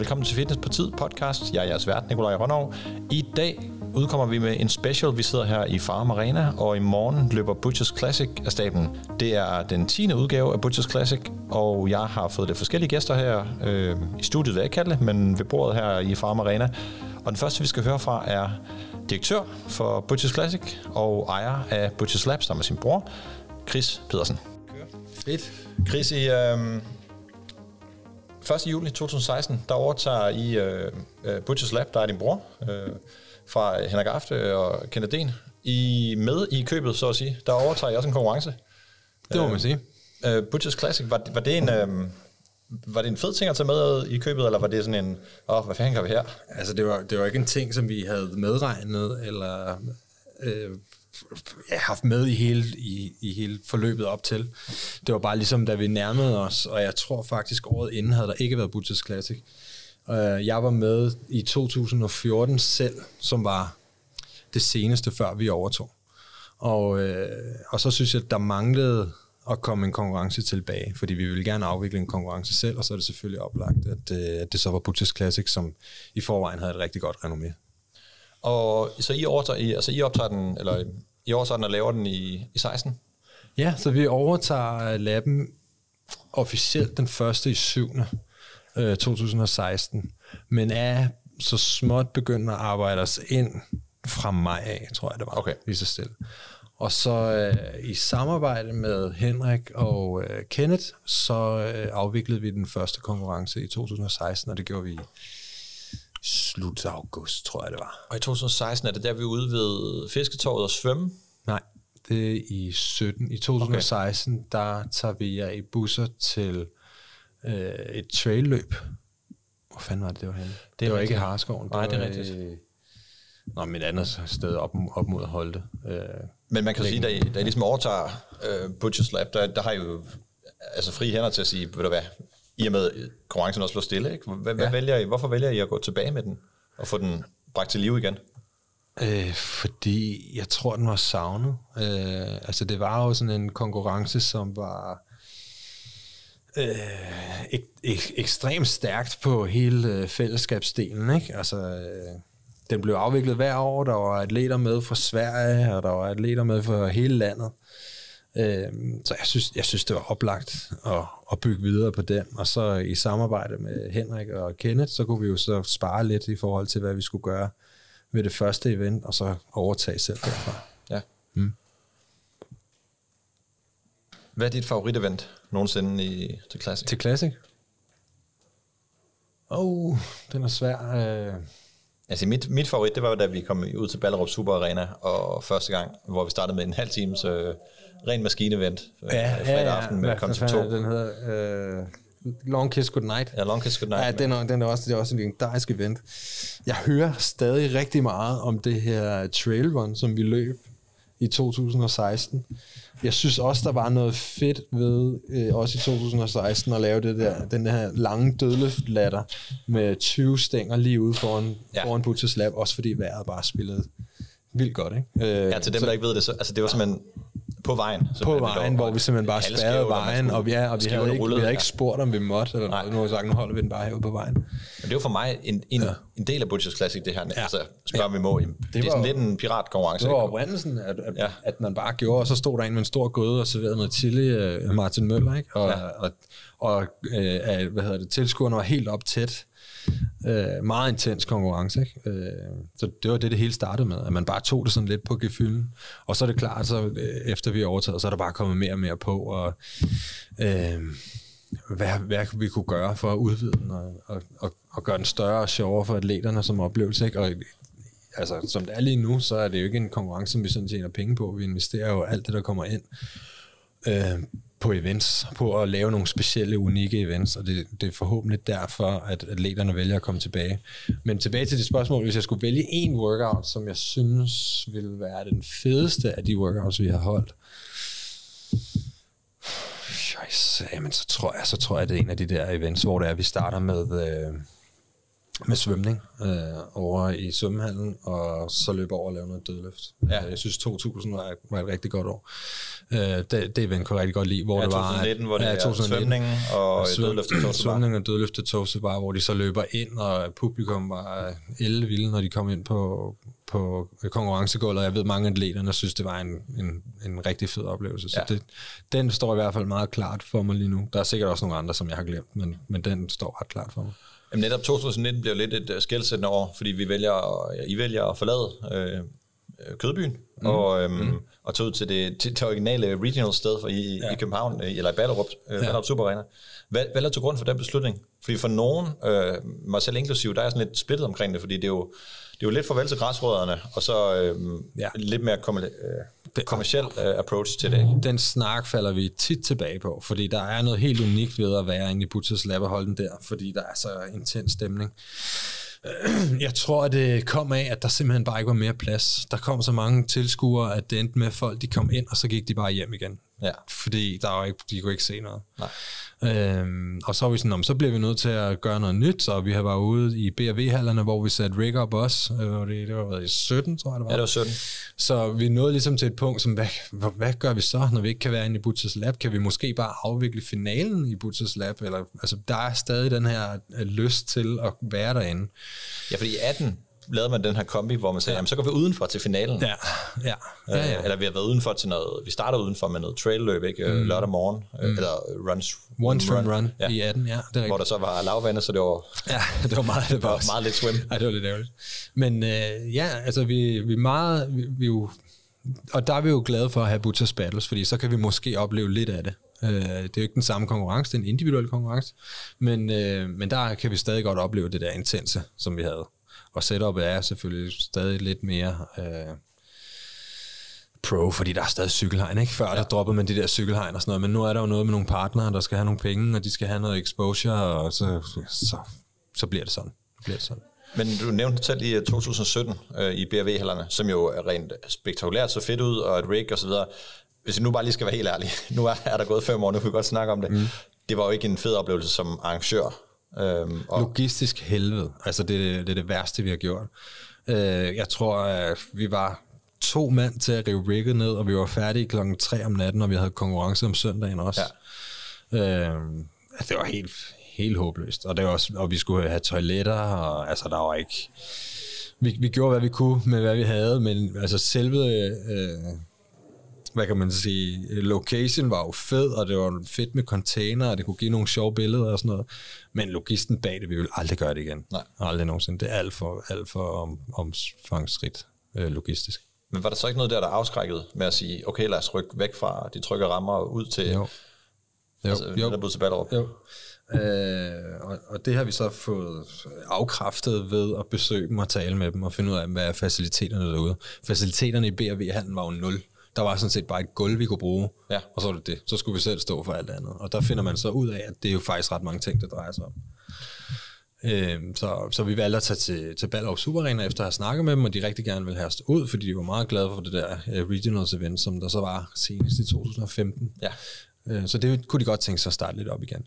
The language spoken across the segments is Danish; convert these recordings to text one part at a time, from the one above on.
velkommen til Fitness på Tid podcast. Jeg er jeres vært, Nikolaj Rønnow. I dag udkommer vi med en special. Vi sidder her i Farm Arena, og i morgen løber Butchers Classic af staben. Det er den 10. udgave af Butchers Classic, og jeg har fået lidt forskellige gæster her øh, i studiet, vil jeg kalde det, men ved bordet her i Farm Arena. Og den første, vi skal høre fra, er direktør for Butchers Classic og ejer af Butchers Lab sammen med sin bror, Chris Pedersen. Fedt. Chris, i øh, 1. juli 2016, der overtager I øh, øh, Butchers Lab, der er din bror, øh, fra Henrik Afte og Kenneth Den. I med i købet, så at sige. Der overtager I også en konkurrence. Det må man sige. Øh, Butchers Classic, var, var det en... Øh, var det en fed ting at tage med i købet, eller var det sådan en, åh, oh, hvad fanden gør vi her? Altså, det var, det var ikke en ting, som vi havde medregnet, eller øh, ja, haft med i hele, i, i hele forløbet op til. Det var bare ligesom, da vi nærmede os, og jeg tror faktisk, året inden havde der ikke været Butchers Classic. Øh, jeg var med i 2014 selv, som var det seneste, før vi overtog. Og, øh, og så synes jeg, der manglede at komme en konkurrence tilbage, fordi vi ville gerne afvikle en konkurrence selv, og så er det selvfølgelig oplagt, at, øh, at det så var Butchers Classic, som i forvejen havde et rigtig godt renommé. Og så I, overtager, I, altså I optager den, eller i overtager den og laver den i, i 16? Ja, så vi overtager laben officielt den første i 7. 2016, men er så småt begyndt at arbejde os ind fra maj af, tror jeg det var, okay. lige så stille. Og så øh, i samarbejde med Henrik og øh, Kenneth, så øh, afviklede vi den første konkurrence i 2016, og det gjorde vi slut august, tror jeg det var. Og i 2016 er det der, vi er ude ved Fisketorvet og svømme? Nej, det er i 17. I 2016, okay. der tager vi jer i busser til øh, et trailløb. Hvor fanden var det, det var henne? Det, det var ikke i Harskoven. Nej, det er rigtigt. Øh, Nå, men et andet sted op, op mod Holte. Øh, men man kan sige, da I, da I ligesom overtager øh, Butchers Lab, der, der har I jo altså fri hænder til at sige, ved du hvad, i og med konkurrencen også slår stille, ikke? Hvad, ja. vælger I, hvorfor vælger I at gå tilbage med den, og få den bragt til liv igen? Øh, fordi jeg tror, den var savnet. Øh, altså, det var jo sådan en konkurrence, som var øh, ek, ek, ekstremt stærkt på hele øh, fællesskabsdelen, ikke? Altså, øh, den blev afviklet hver år. Der var atleter med fra Sverige, og der var atleter med fra hele landet. Øh, så jeg synes, jeg synes, det var oplagt at, at bygge videre på den. Og så i samarbejde med Henrik og Kenneth, så kunne vi jo så spare lidt i forhold til, hvad vi skulle gøre ved det første event, og så overtage selv derfra. Ja. Mm. Hvad er dit favoritevent nogensinde i, til Classic? Til Classic? Oh, den er svær. Øh Altså mit, mit favorit, det var da vi kom ud til Ballerup Super Arena, og første gang, hvor vi startede med en halv times øh, ren maskinevent øh, ja, fredag ja, ja. aften med Concept 2. Den hedder øh, Long Kiss Good Night. Ja, Long Kiss Good Night. Ja, den er, den er også, det er også en legendarisk event. Jeg hører stadig rigtig meget om det her trail run, som vi løb i 2016. Jeg synes også, der var noget fedt ved, øh, også i 2016, at lave det der, den her lange dødløftlatter med 20 stænger lige ude foran, ja. foran Butchers Lab, også fordi vejret bare spillede vildt godt. Ikke? Øh, ja, til dem, så, der ikke ved det, så altså, det var simpelthen på vejen. På vejen, hvor vi simpelthen bare spærrede vejen, og, ja, og vi havde, ikke, vi havde ikke spurgt, om vi måtte, eller Nej. noget. Nu har vi sagt, nu holder vi den bare herude på vejen. Men det jo for mig en, en, ja. en del af Butchers Classic, det her. Ja. Altså, spørger ja. vi må. Det, det er sådan lidt en piratkonkurrence. Det var oprindelsen, at, at, ja. at, man bare gjorde, og så stod der en med en stor gøde og serverede noget chili, uh, Martin Møller, ikke? Og, ja. og, og uh, hvad hedder det, tilskuerne var helt op tæt. Øh, meget intens konkurrence. Ikke? Øh, så det var det, det hele startede med, at man bare tog det sådan lidt på gefylden. Og så er det klart, så øh, efter vi er overtaget, så er der bare kommet mere og mere på, og øh, hvad, hvad vi kunne gøre for at udvide den, og, og, og, og gøre den større og sjovere for atleterne som oplevelse. Ikke? Og altså, som det er lige nu, så er det jo ikke en konkurrence, som vi sådan tjener penge på. Vi investerer jo alt det, der kommer ind. Øh, på events, på at lave nogle specielle, unikke events, og det, det er forhåbentlig derfor, at atleterne vælger at komme tilbage. Men tilbage til det spørgsmål, hvis jeg skulle vælge en workout, som jeg synes ville være den fedeste af de workouts, vi har holdt, Scheisse, jamen så tror jeg, så tror jeg, det er en af de der events, hvor det er, vi starter med, øh, med svømning øh, over i svømmehallen, og så løb over og lave noget dødløft. Ja. Jeg synes 2000 var, var et rigtig godt år. Øh, det, det event kunne jeg rigtig godt lide, hvor ja, det var... 2019, hvor det ja, 2019, svømning og svøm, dødløft til Svømning og dødløft til bare, hvor de så løber ind, og publikum var elle vilde, når de kom ind på, på konkurrencegulvet, jeg ved, mange af atleterne synes, det var en, en, en rigtig fed oplevelse. Så ja. det, den står i hvert fald meget klart for mig lige nu. Der er sikkert også nogle andre, som jeg har glemt, men, men den står ret klart for mig. Jamen netop 2019 bliver lidt et uh, skældsættende år, fordi vi vælger, ja, I vælger at forlade øh, Kødbyen mm. og, øhm, mm. Og tage ud til det, til det originale regional sted for I, ja. i København, eller i Ballerup, øh, ja. Ballerup Super Arena. Hvad, hvad er til grund for den beslutning? Fordi for nogen, øh, mig selv inklusiv, der er sådan lidt splittet omkring det, fordi det er jo, det er jo lidt farvel til græsrødderne, og så øh, ja. lidt mere kommer, øh, kommersiel uh, approach til det. Den snak falder vi tit tilbage på, fordi der er noget helt unikt ved at være inde i Butchers Lab og holde den der, fordi der er så intens stemning. Jeg tror, at det kom af, at der simpelthen bare ikke var mere plads. Der kom så mange tilskuere, at det endte med, at folk de kom ind, og så gik de bare hjem igen. Ja. Fordi der var ikke, de kunne ikke se noget. Nej. Øhm, og så var vi sådan, så bliver vi nødt til at gøre noget nyt, så vi har været ude i BRV-hallerne, hvor vi satte rig op også. Øh, det, det var været i 17, tror jeg det var. Ja, det var 17. Så vi nåede ligesom til et punkt, som, hvad, hvad, hvad gør vi så, når vi ikke kan være inde i Butchers Lab? Kan vi måske bare afvikle finalen i Butchers Lab? Eller, altså, der er stadig den her øh, lyst til at være derinde. Ja, fordi 18, lavede man den her kombi, hvor man sagde, ja. jamen, så går vi udenfor til finalen. Ja, ja. ja, ja. Øh, eller vi har været udenfor til noget, vi starter udenfor med noget trail løb, ikke? Mm. lørdag morgen, mm. eller runs. One run, run, ja. i 18, ja. Det er hvor der så var lavvande, så det var, ja, det var meget, det var meget lidt swim. Ja, det var lidt ærgerligt. Men øh, ja, altså vi, vi meget, vi, vi jo, og der er vi jo glade for at have Butchers Battles, fordi så kan vi måske opleve lidt af det. Øh, det er jo ikke den samme konkurrence, det er en individuel konkurrence, men, øh, men der kan vi stadig godt opleve det der intense, som vi havde. Og setupet er selvfølgelig stadig lidt mere øh, pro, fordi der er stadig cykelhegn, ikke? Før ja. der droppede man de der cykelhegn og sådan noget, men nu er der jo noget med nogle partnere, der skal have nogle penge, og de skal have noget exposure, og så, så, så bliver det sådan. Så bliver det sådan. Men du nævnte selv i 2017 øh, i BRV-hallerne, som jo er rent spektakulært så fedt ud, og et rig og så videre. Hvis jeg nu bare lige skal være helt ærlig, nu er, er der gået fem år, nu kan vi godt snakke om det. Mm. Det var jo ikke en fed oplevelse som arrangør. Øhm, og Logistisk helvede. Altså, det, det, er det værste, vi har gjort. Øh, jeg tror, at vi var to mand til at rive rigget ned, og vi var færdige klokken 3 om natten, og vi havde konkurrence om søndagen også. Ja. Øh, det var helt, helt håbløst. Og, det var også, og vi skulle have toiletter, og altså, der var ikke... Vi, vi gjorde, hvad vi kunne med, hvad vi havde, men altså selve... Øh, hvad kan man sige, location var jo fed, og det var fedt med container, og det kunne give nogle sjove billeder og sådan noget. Men logisten bag det, vi vil aldrig gøre det igen. Nej. Aldrig nogensinde. Det er alt for, alt for om, omfangsrigt øh, logistisk. Men var der så ikke noget der, der afskrækkede med at sige, okay, lad os rykke væk fra de trygge rammer ud til, jo. Jo. Altså, jo. Der til Ballerup? Jo. Øh, og, og det har vi så fået afkræftet ved at besøge dem og tale med dem og finde ud af, hvad er faciliteterne derude. Faciliteterne i BRV-handlen var jo nul. Der var sådan set bare et gulv, vi kunne bruge, ja. og så var det det. Så skulle vi selv stå for alt andet. Og der finder man så ud af, at det er jo faktisk ret mange ting, der drejer sig om. Øhm, så, så vi valgte at tage til, til Ballerup Super Arena efter at have snakket med dem, og de rigtig gerne ville have os ud, fordi de var meget glade for det der uh, Regionals event, som der så var senest i 2015. Ja. Øh, så det kunne de godt tænke sig at starte lidt op igen.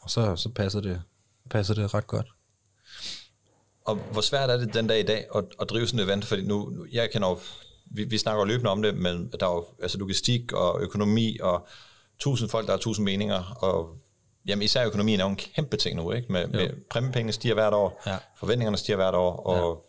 Og så, så passer, det, passer det ret godt. Og hvor svært er det den dag i dag at, at drive sådan et event? Fordi nu, jeg kender jo vi, vi snakker løbende om det, men der er jo altså logistik og økonomi og tusind folk, der har tusind meninger, og jamen især økonomien er jo en kæmpe ting nu, ikke? Med, med præmiepengene stiger hvert år, ja. forventningerne stiger hvert år, og,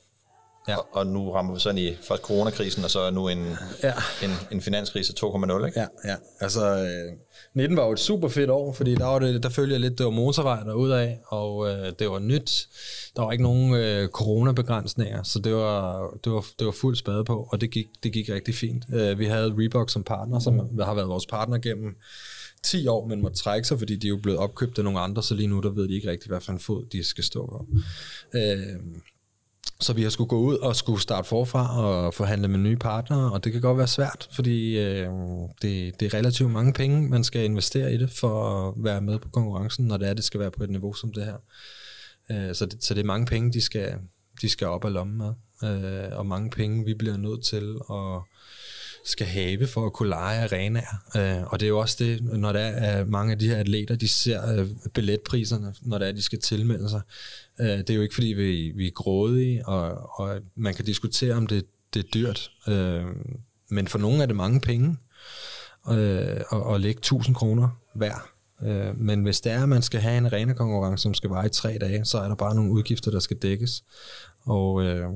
ja. og, og nu rammer vi sådan i først coronakrisen, og så nu en, ja. en, en finanskrise 2,0, ikke? Ja, ja. altså... Øh 19 var jo et super fedt år, fordi der, var det, der følger lidt, det var motorvej af, og øh, det var nyt. Der var ikke nogen øh, coronabegrænsninger, så det var, det var, det var fuld spade på, og det gik, det gik rigtig fint. Øh, vi havde Reebok som partner, som mm. har været vores partner gennem 10 år, men måtte trække sig, fordi de er jo blevet opkøbt af nogle andre, så lige nu der ved de ikke rigtig, hvad for en fod de skal stå på. Øh, så vi har skulle gå ud og skulle starte forfra og forhandle med nye partnere, og det kan godt være svært, fordi øh, det, det er relativt mange penge, man skal investere i det for at være med på konkurrencen, når det er, det skal være på et niveau som det her. Øh, så, det, så det er mange penge, de skal, de skal op og lomme med, øh, og mange penge, vi bliver nødt til at skal have for at kunne lege arenaer. Øh, og det er jo også det, når der er mange af de her atleter, de ser øh, billetpriserne, når der er, de skal tilmelde sig. Øh, det er jo ikke fordi, vi, vi er grådige, og, og man kan diskutere, om det, det er dyrt. Øh, men for nogle er det mange penge øh, at, at lægge 1000 kroner hver. Øh, men hvis det er, at man skal have en arena-konkurrence, som skal vare i tre dage, så er der bare nogle udgifter, der skal dækkes. Og, øh,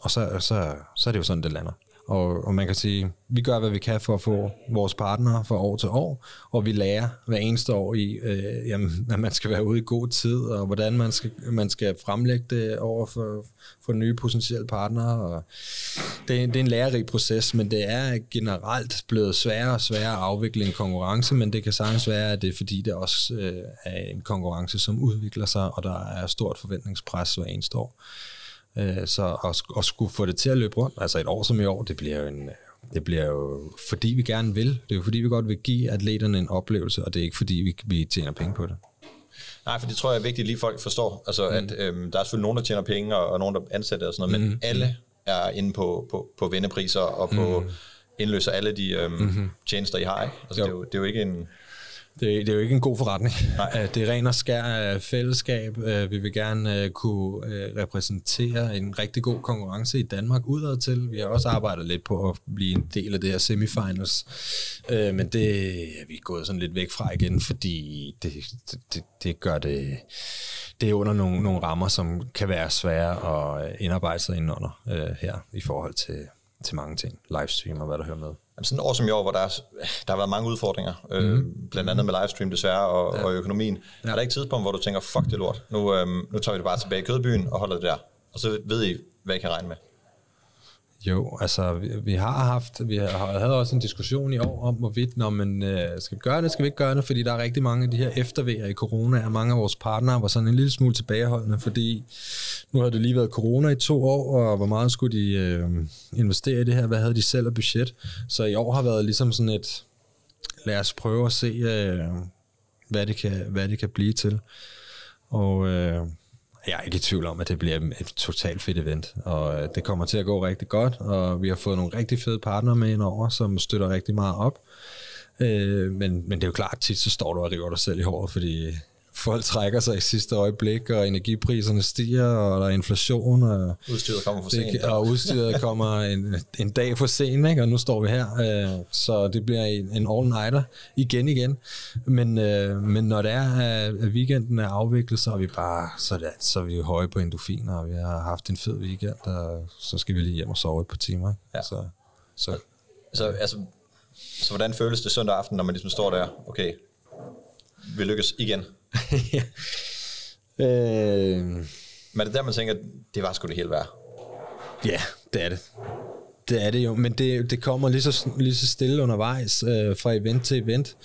og så, så, så er det jo sådan, det lander. Og, og man kan sige, vi gør, hvad vi kan for at få vores partnere fra år til år, og vi lærer hver eneste år i, øh, jamen, at man skal være ude i god tid, og hvordan man skal, man skal fremlægge det over for, for nye potentielle partnere. Og det, det er en lærerig proces, men det er generelt blevet sværere og sværere at afvikle en konkurrence, men det kan sagtens være, at det er fordi, det også øh, er en konkurrence, som udvikler sig, og der er stort forventningspres hver eneste år. Øh, så at, at skulle få det til at løbe rundt, altså et år som i år, det bliver jo en, det bliver jo, fordi vi gerne vil. Det er jo fordi, vi godt vil give atleterne en oplevelse, og det er ikke fordi, vi, vi tjener penge på det. Nej, for det tror jeg er vigtigt, at lige folk forstår. Altså, mm. at øhm, der er selvfølgelig nogen, der tjener penge, og, og nogen, der ansætter og sådan noget, mm. men alle er inde på, på, på vendepriser og på mm. indløser alle de øhm, mm-hmm. tjenester, I har. Ikke? Altså, det, er jo, det er jo ikke en det, det er jo ikke en god forretning. Nej. Det er ren og skær fællesskab. Øh, vi vil gerne øh, kunne øh, repræsentere en rigtig god konkurrence i Danmark udad til. Vi har også arbejdet lidt på at blive en del af det her semifinals, men det er vi gået sådan lidt væk fra igen, fordi det, det, det gør det, det er under nogle, nogle rammer, som kan være svære at indarbejde sig indenunder her i forhold til, til mange ting. Livestream og hvad der hører med. Jamen sådan et år som i år, hvor der, er, der har været mange udfordringer, mm. øh, blandt andet med livestream desværre, og, ja. og økonomien. Ja. Er der ikke tidspunkt, hvor du tænker, fuck det lort, nu, øh, nu tager vi det bare tilbage i kødbyen og holder det der, og så ved I, hvad I kan regne med? Jo, altså vi, vi har haft, vi har, havde også en diskussion i år om, hvorvidt, når man øh, skal vi gøre det, skal vi ikke gøre det, fordi der er rigtig mange af de her eftervejer i corona, og mange af vores partnere var sådan en lille smule tilbageholdende, fordi nu har det lige været corona i to år, og hvor meget skulle de øh, investere i det her, hvad havde de selv af budget, så i år har været ligesom sådan et, lad os prøve at se, øh, hvad, det kan, hvad det kan blive til, og øh, jeg er ikke i tvivl om, at det bliver et totalt fedt event, og øh, det kommer til at gå rigtig godt, og vi har fået nogle rigtig fede partnere med ind over, som støtter rigtig meget op. Øh, men, men det er jo klart, at tit så står du og river dig selv i håret, fordi folk trækker sig i sidste øjeblik, og energipriserne stiger, og der er inflation. Og udstyret kommer for sent. Det, og udstyret kommer en, en dag for sent, ikke? og nu står vi her. Øh, så det bliver en, en all-nighter igen igen. Men, øh, men når det er, at weekenden er afviklet, så er vi bare så, det, så er vi høje på endofiner, og vi har haft en fed weekend, og så skal vi lige hjem og sove et par timer. Ja. Så, så. Så, altså, så hvordan føles det søndag aften, når man ligesom står der, okay, vi lykkes igen? øh... Men er det der, man tænker, det var sgu det hele værd? Ja, det er det. Det er det jo, men det, det kommer lige så, lige så stille undervejs øh, fra event til event.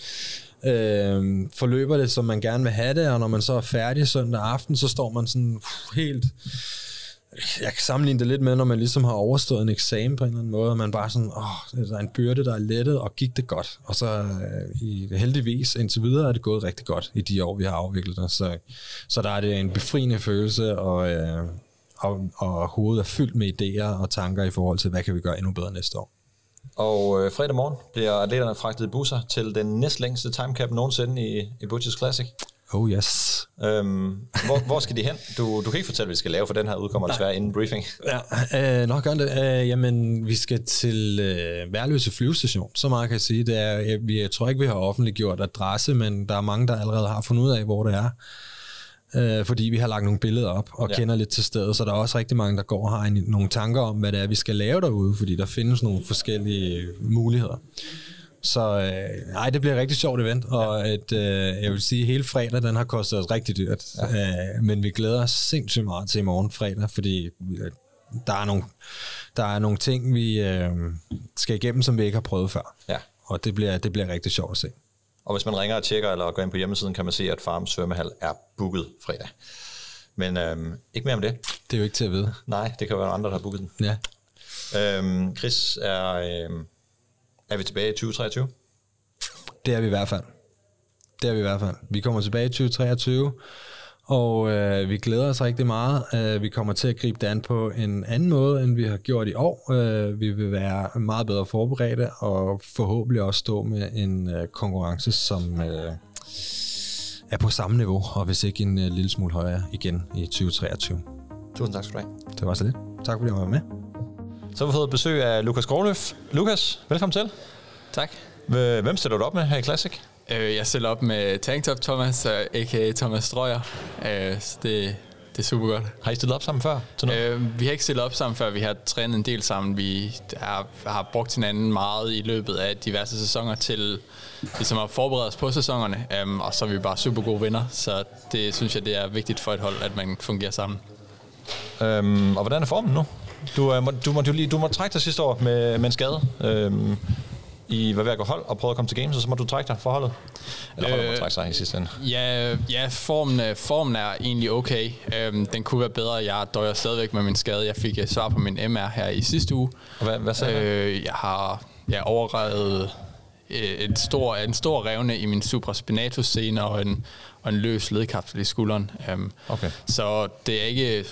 Øh, forløber det, som man gerne vil have det, og når man så er færdig søndag aften, så står man sådan uh, helt jeg kan sammenligne det lidt med, når man ligesom har overstået en eksamen på en eller anden måde, og man bare sådan, åh, der er en byrde, der er lettet, og gik det godt. Og så øh, i, heldigvis indtil videre er det gået rigtig godt i de år, vi har afviklet det. Så, så der er det en befriende følelse, og, øh, og, og hovedet er fyldt med idéer og tanker i forhold til, hvad kan vi gøre endnu bedre næste år. Og øh, fredag morgen bliver atleterne fragtet i busser til den næstlængste timecap nogensinde i, i Butchers Classic. Oh yes. Øhm, hvor, hvor skal de hen? Du, du kan ikke fortælle, hvad vi skal lave, for den her udkommer desværre inden briefing. Ja, øh, nok gør det. Øh, jamen, vi skal til øh, Værløse flyvestation, så meget kan jeg sige. Det er, jeg, jeg tror ikke, vi har offentliggjort adresse, men der er mange, der allerede har fundet ud af, hvor det er. Øh, fordi vi har lagt nogle billeder op og ja. kender lidt til stedet, så der er også rigtig mange, der går og har en, nogle tanker om, hvad det er, vi skal lave derude, fordi der findes nogle forskellige muligheder. Så øh, nej, det bliver et rigtig sjovt event, og et, øh, jeg vil sige, at hele fredag, den har kostet os rigtig dyrt. Ja. Øh, men vi glæder os sindssygt meget til i morgen fredag, fordi øh, der er nogle, der er nogle ting, vi øh, skal igennem, som vi ikke har prøvet før. Ja. Og det bliver, det bliver rigtig sjovt at se. Og hvis man ringer og tjekker eller går ind på hjemmesiden, kan man se, at Farms svømmehal er booket fredag. Men øhm, ikke mere om det. Det er jo ikke til at vide. Nej, det kan være andre, der har booket den. Ja. Øhm, Chris er... Øhm, er vi tilbage i 2023? Det er vi i hvert fald. Det er vi i hvert fald. Vi kommer tilbage i 2023, og øh, vi glæder os rigtig meget. Øh, vi kommer til at gribe det an på en anden måde, end vi har gjort i år. Øh, vi vil være meget bedre forberedte, og forhåbentlig også stå med en øh, konkurrence, som øh, er på samme niveau, og hvis ikke en øh, lille smule højere igen i 2023. Tusind tak skal du have. Det var så lidt. Tak fordi jeg var med. Så har vi fået besøg af Lukas Gråløf. Lukas, velkommen til. Tak. Hvem stiller du op med her i Classic? Øh, jeg stiller op med Tanktop Thomas, a.k.a. Thomas Strøger. Øh, så det, det er super godt. Har I stillet op sammen før? Til noget? Øh, vi har ikke stillet op sammen før. Vi har trænet en del sammen. Vi har, har brugt hinanden meget i løbet af diverse sæsoner til ligesom at forberede os på sæsonerne. Um, og så er vi bare super gode venner. Så det synes jeg, det er vigtigt for et hold, at man fungerer sammen. Um, og hvordan er formen nu? Du, du, må, du, lige, du må trække dig sidste år med, med en skade. Um, i var ved at gå hold og prøve at komme til games, og så må du trække dig for holdet? Eller holdet øh, må trække sig i sidste ende? Ja, ja formen, øh, formen er egentlig okay. Øhm, den kunne være bedre. Jeg døjer stadigvæk med min skade. Jeg fik øh, svar på min MR her i sidste uge. Og hvad, hvad sagde øh, Jeg har jeg overrevet et stor, en stor revne i min supraspinatus scene og en, og en løs ledkapsel i skulderen. Um, okay. Så det er ikke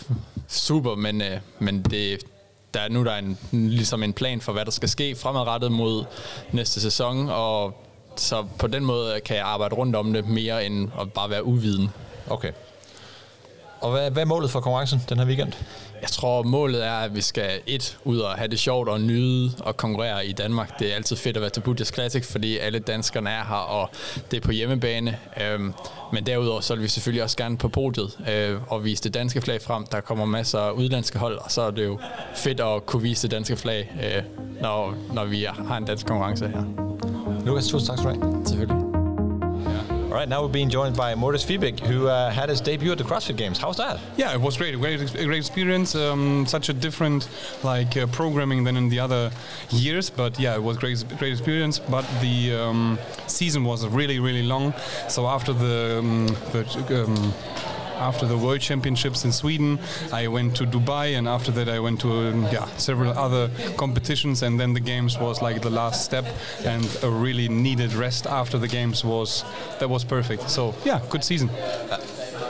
super, men, uh, men det, der er nu der er en, ligesom en plan for, hvad der skal ske fremadrettet mod næste sæson, og så på den måde kan jeg arbejde rundt om det mere end at bare være uviden. Okay. Og hvad, hvad er målet for konkurrencen den her weekend? Jeg tror, målet er, at vi skal et ud og have det sjovt og nyde og konkurrere i Danmark. Det er altid fedt at være til Budjas Classic, fordi alle danskerne er her, og det er på hjemmebane. Øhm, men derudover så vil vi selvfølgelig også gerne på podiet øh, og vise det danske flag frem. Der kommer masser af udlandske hold, og så er det jo fedt at kunne vise det danske flag, øh, når, når vi har en dansk konkurrence her. Lukas, tusind tak skal du have. Selvfølgelig. All right, now we're being joined by Mortis Fiebig, who uh, had his debut at the CrossFit Games. How's that? Yeah, it was great. Great, great experience. Um, such a different like uh, programming than in the other years, but yeah, it was great, great experience. But the um, season was really, really long. So after the, um, the um, after the World Championships in Sweden, I went to Dubai, and after that, I went to um, yeah several other competitions, and then the games was like the last step, and a really needed rest after the games was that was perfect. So yeah, good season.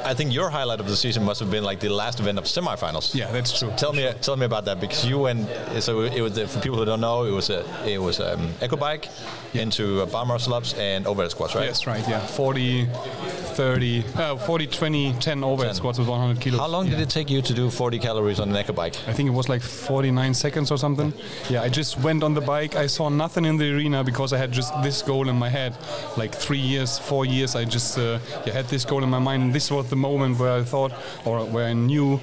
I think your highlight of the season must have been like the last event of semifinals. Yeah, that's true. Tell me, tell me about that because you went. So it was for people who don't know, it was a it was um, echo bike yeah. into uh, muscle ups and overhead squats, right? Yes, right. Yeah, 40, 30, uh, 40, 20, 10 overhead 10. squats with 100 kilos. How long yeah. did it take you to do 40 calories on an echo bike? I think it was like 49 seconds or something. Yeah, I just went on the bike. I saw nothing in the arena because I had just this goal in my head. Like three years, four years, I just uh, yeah, had this goal in my mind. And this was the moment where I thought, or where I knew,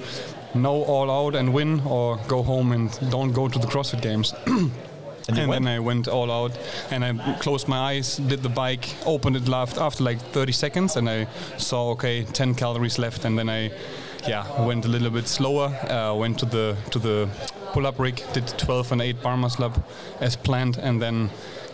no all out and win, or go home and don't go to the CrossFit Games. And, and then I went all out and I closed my eyes, did the bike, opened it left after like 30 seconds, and I saw okay, 10 calories left, and then I, yeah, went a little bit slower. Uh, went to the to the pull-up rig, did 12 and 8 bar muscle up as planned, and then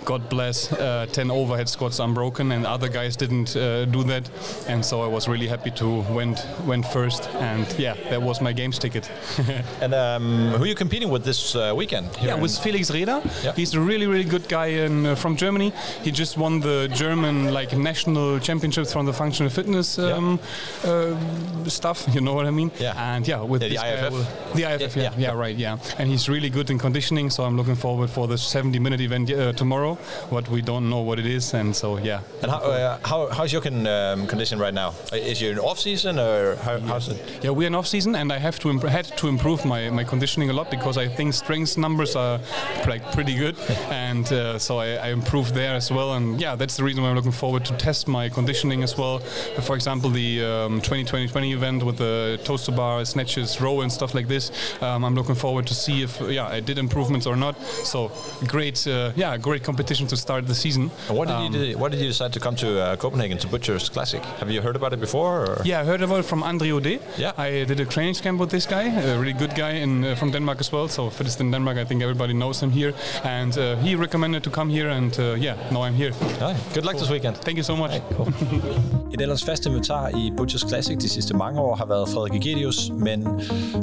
God bless, uh, 10 overhead squats unbroken, and other guys didn't uh, do that. And so I was really happy to went went first, and yeah, that was my games ticket. and um, who are you competing with this uh, weekend? Yeah, with Felix Reda. Yeah. He's a really really good guy in, uh, from Germany. He just won the German like national championships from the functional fitness um, yeah. Uh, stuff. You know what I mean? Yeah. And yeah, with yeah, the IFF. the IFF. Yeah, yeah, yeah, right. Yeah, and he's really good in conditioning. So I'm looking forward for the 70 minute event uh, tomorrow but we don't know what it is, and so yeah. And how, uh, how how's your con, um, condition right now? Is you in off season or how, yeah. how's it? Yeah, we're in off season, and I have to had to improve my, my conditioning a lot because I think strength numbers are like pretty good, and uh, so I, I, improved there as well. And yeah, that's the reason why I'm looking forward to test my conditioning as well. For example, the um, 2020 event with the toaster bar, snatches, row, and stuff like this. Um, I'm looking forward to see if yeah I did improvements or not. So great, uh, yeah, great competition competition to start the season. And what did um, you do, Why did you decide to come to uh, Copenhagen to Butchers Classic? Have you heard about it before? Or? Yeah, I heard about it from Andre Ode. Yeah, I did a training camp with this guy, a really good guy in, uh, from Denmark as well. So Fittest in Denmark, I think everybody knows him here, and uh, he recommended to come here, and uh, yeah, now I'm here. Right. Good luck cool. this weekend. Thank you so much. Right, cool. Et ellers fast inventar i Butchers Classic de sidste mange år har været Frederik Egedius, men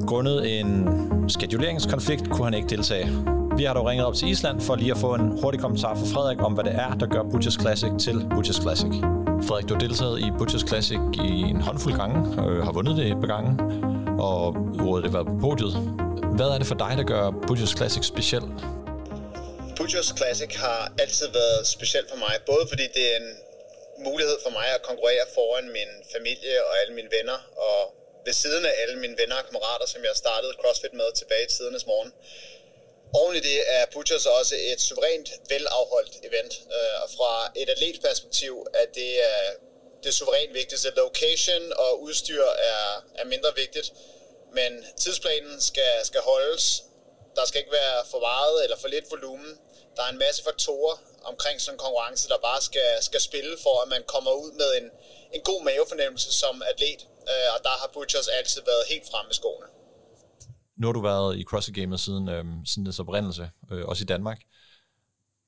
grundet en skeduleringskonflikt kunne han ikke deltage. Vi har dog ringet op til Island for lige at få en hurtig kommentar fra Frederik om, hvad det er, der gør Butchers Classic til Butchers Classic. Frederik, du har deltaget i Butchers Classic i en håndfuld gange, og har vundet det et par gange, og ordet det var på podiet. Hvad er det for dig, der gør Butchers Classic speciel? Butchers Classic har altid været specielt for mig, både fordi det er en mulighed for mig at konkurrere foran min familie og alle mine venner, og ved siden af alle mine venner og kammerater, som jeg startede CrossFit med tilbage i tidernes morgen. Oven i det er Butchers også et suverænt velafholdt event. Øh, og fra et atletperspektiv er det er det suverænt vigtigste. Location og udstyr er, er mindre vigtigt, men tidsplanen skal, skal holdes. Der skal ikke være for meget eller for lidt volumen. Der er en masse faktorer omkring sådan en konkurrence, der bare skal, skal spille for, at man kommer ud med en, en god mavefornemmelse som atlet. Øh, og der har Butchers altid været helt fremme i skoene. Nu har du været i CrossFit-gamet siden, øh, siden dets oprindelse, øh, også i Danmark.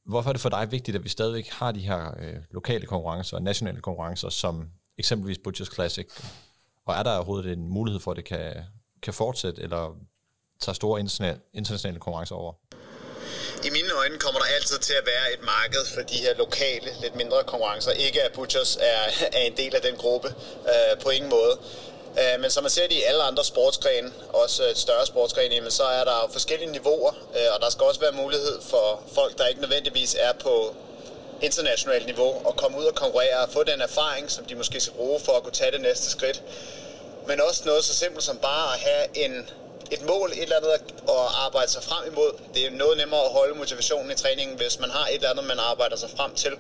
Hvorfor er det for dig vigtigt, at vi stadigvæk har de her øh, lokale konkurrencer og nationale konkurrencer, som eksempelvis Butchers Classic? Og er der overhovedet en mulighed for, at det kan, kan fortsætte, eller tage store internationale konkurrencer over? I mine øjne kommer der altid til at være et marked for de her lokale, lidt mindre konkurrencer. Ikke at Butchers er, er en del af den gruppe, øh, på ingen måde. Øh, men som man ser det i alle andre sportsgrene, også et større sportsgrene, så er der forskellige niveauer, øh, og der skal også være mulighed for folk, der ikke nødvendigvis er på internationalt niveau, at komme ud og konkurrere og få den erfaring, som de måske skal bruge for at kunne tage det næste skridt. Men også noget så simpelt som bare at have en, et mål, et eller andet at arbejde sig frem imod. Det er noget nemmere at holde motivationen i træningen, hvis man har et eller andet, man arbejder sig frem til.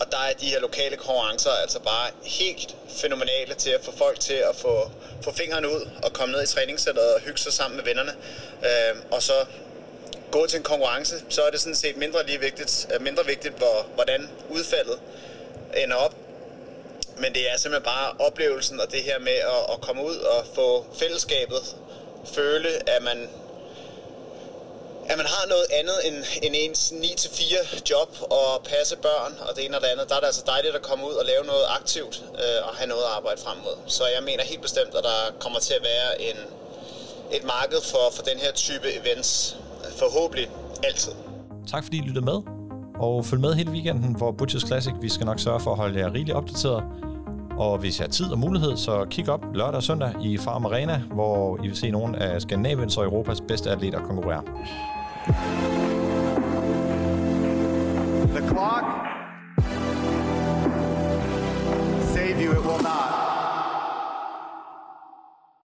Og der er de her lokale konkurrencer altså bare helt fænomenale til at få folk til at få, få fingrene ud og komme ned i træningscenteret og hygge sig sammen med vennerne. Øh, og så gå til en konkurrence, så er det sådan set mindre lige vigtigt, øh, mindre vigtigt hvor, hvordan udfaldet ender op. Men det er simpelthen bare oplevelsen og det her med at, at komme ud og få fællesskabet, føle, at man at man har noget andet end, end ens 9-4 job og passe børn og det ene og det andet, der er det altså dejligt at komme ud og lave noget aktivt øh, og have noget at arbejde frem mod. Så jeg mener helt bestemt, at der kommer til at være en, et marked for, for den her type events, forhåbentlig altid. Tak fordi I lyttede med, og følg med hele weekenden for Butchers Classic. Vi skal nok sørge for at holde jer rigeligt opdateret. Og hvis I har tid og mulighed, så kig op lørdag og søndag i Farm Arena, hvor I vil se nogle af Skandinaviens og Europas bedste atleter konkurrere. The clock, save you, it will not.